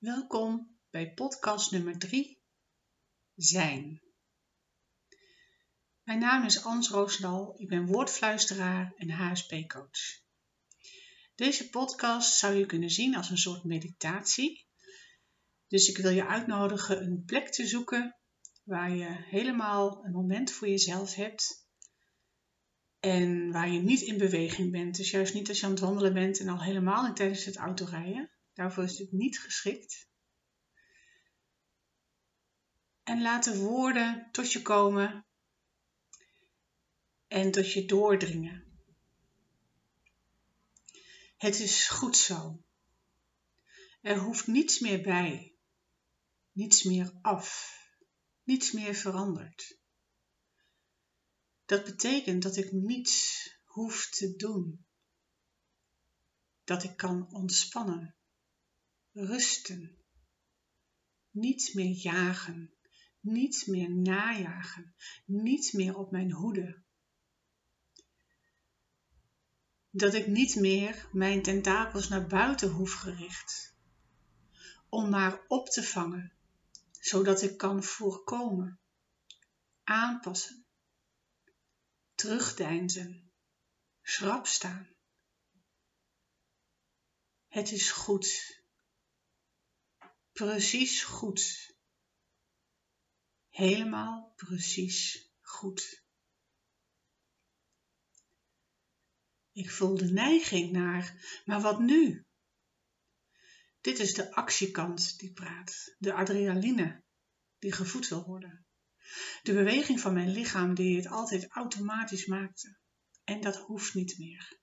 Welkom bij podcast nummer 3, Zijn. Mijn naam is Ans Roosdal, ik ben woordfluisteraar en HSP-coach. Deze podcast zou je kunnen zien als een soort meditatie. Dus ik wil je uitnodigen een plek te zoeken waar je helemaal een moment voor jezelf hebt en waar je niet in beweging bent. Dus juist niet als je aan het wandelen bent en al helemaal niet tijdens het autorijden. Daarvoor is dit niet geschikt. En laat de woorden tot je komen en tot je doordringen. Het is goed zo. Er hoeft niets meer bij, niets meer af, niets meer veranderd. Dat betekent dat ik niets hoef te doen. Dat ik kan ontspannen rusten. Niet meer jagen, niet meer najagen, niet meer op mijn hoede. Dat ik niet meer mijn tentakels naar buiten hoef gericht, om maar op te vangen, zodat ik kan voorkomen, aanpassen, terugdeinzen, schrap staan. Het is goed precies goed. Helemaal precies goed. Ik voel de neiging naar, maar wat nu? Dit is de actiekant die praat, de adrenaline die gevoed wil worden. De beweging van mijn lichaam die het altijd automatisch maakte. En dat hoeft niet meer.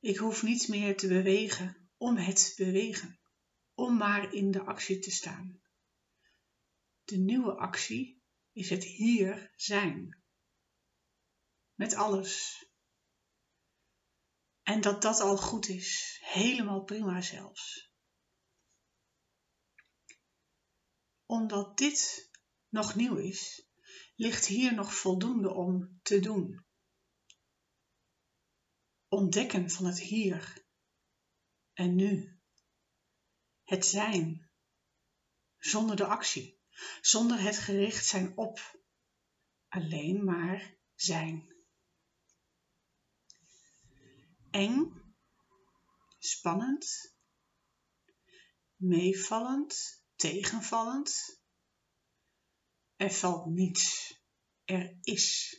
Ik hoef niet meer te bewegen om het bewegen om maar in de actie te staan. De nieuwe actie is het hier zijn. Met alles. En dat dat al goed is, helemaal prima zelfs. Omdat dit nog nieuw is, ligt hier nog voldoende om te doen. Ontdekken van het hier en nu het zijn, zonder de actie, zonder het gericht zijn op, alleen maar zijn. Eng, spannend, meevallend, tegenvallend. Er valt niets, er is.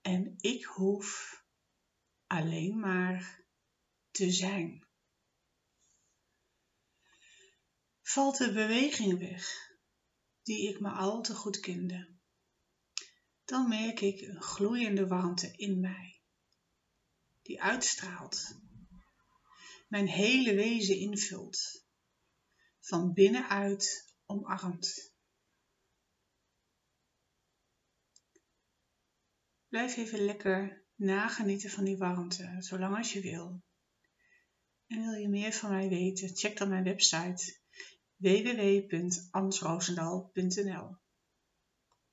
En ik hoef alleen maar te zijn. Valt de beweging weg, die ik maar al te goed kende. Dan merk ik een gloeiende warmte in mij, die uitstraalt, mijn hele wezen invult, van binnenuit omarmt. Blijf even lekker nagenieten van die warmte, zolang als je wil. En wil je meer van mij weten, check dan mijn website www.ansroosendaal.nl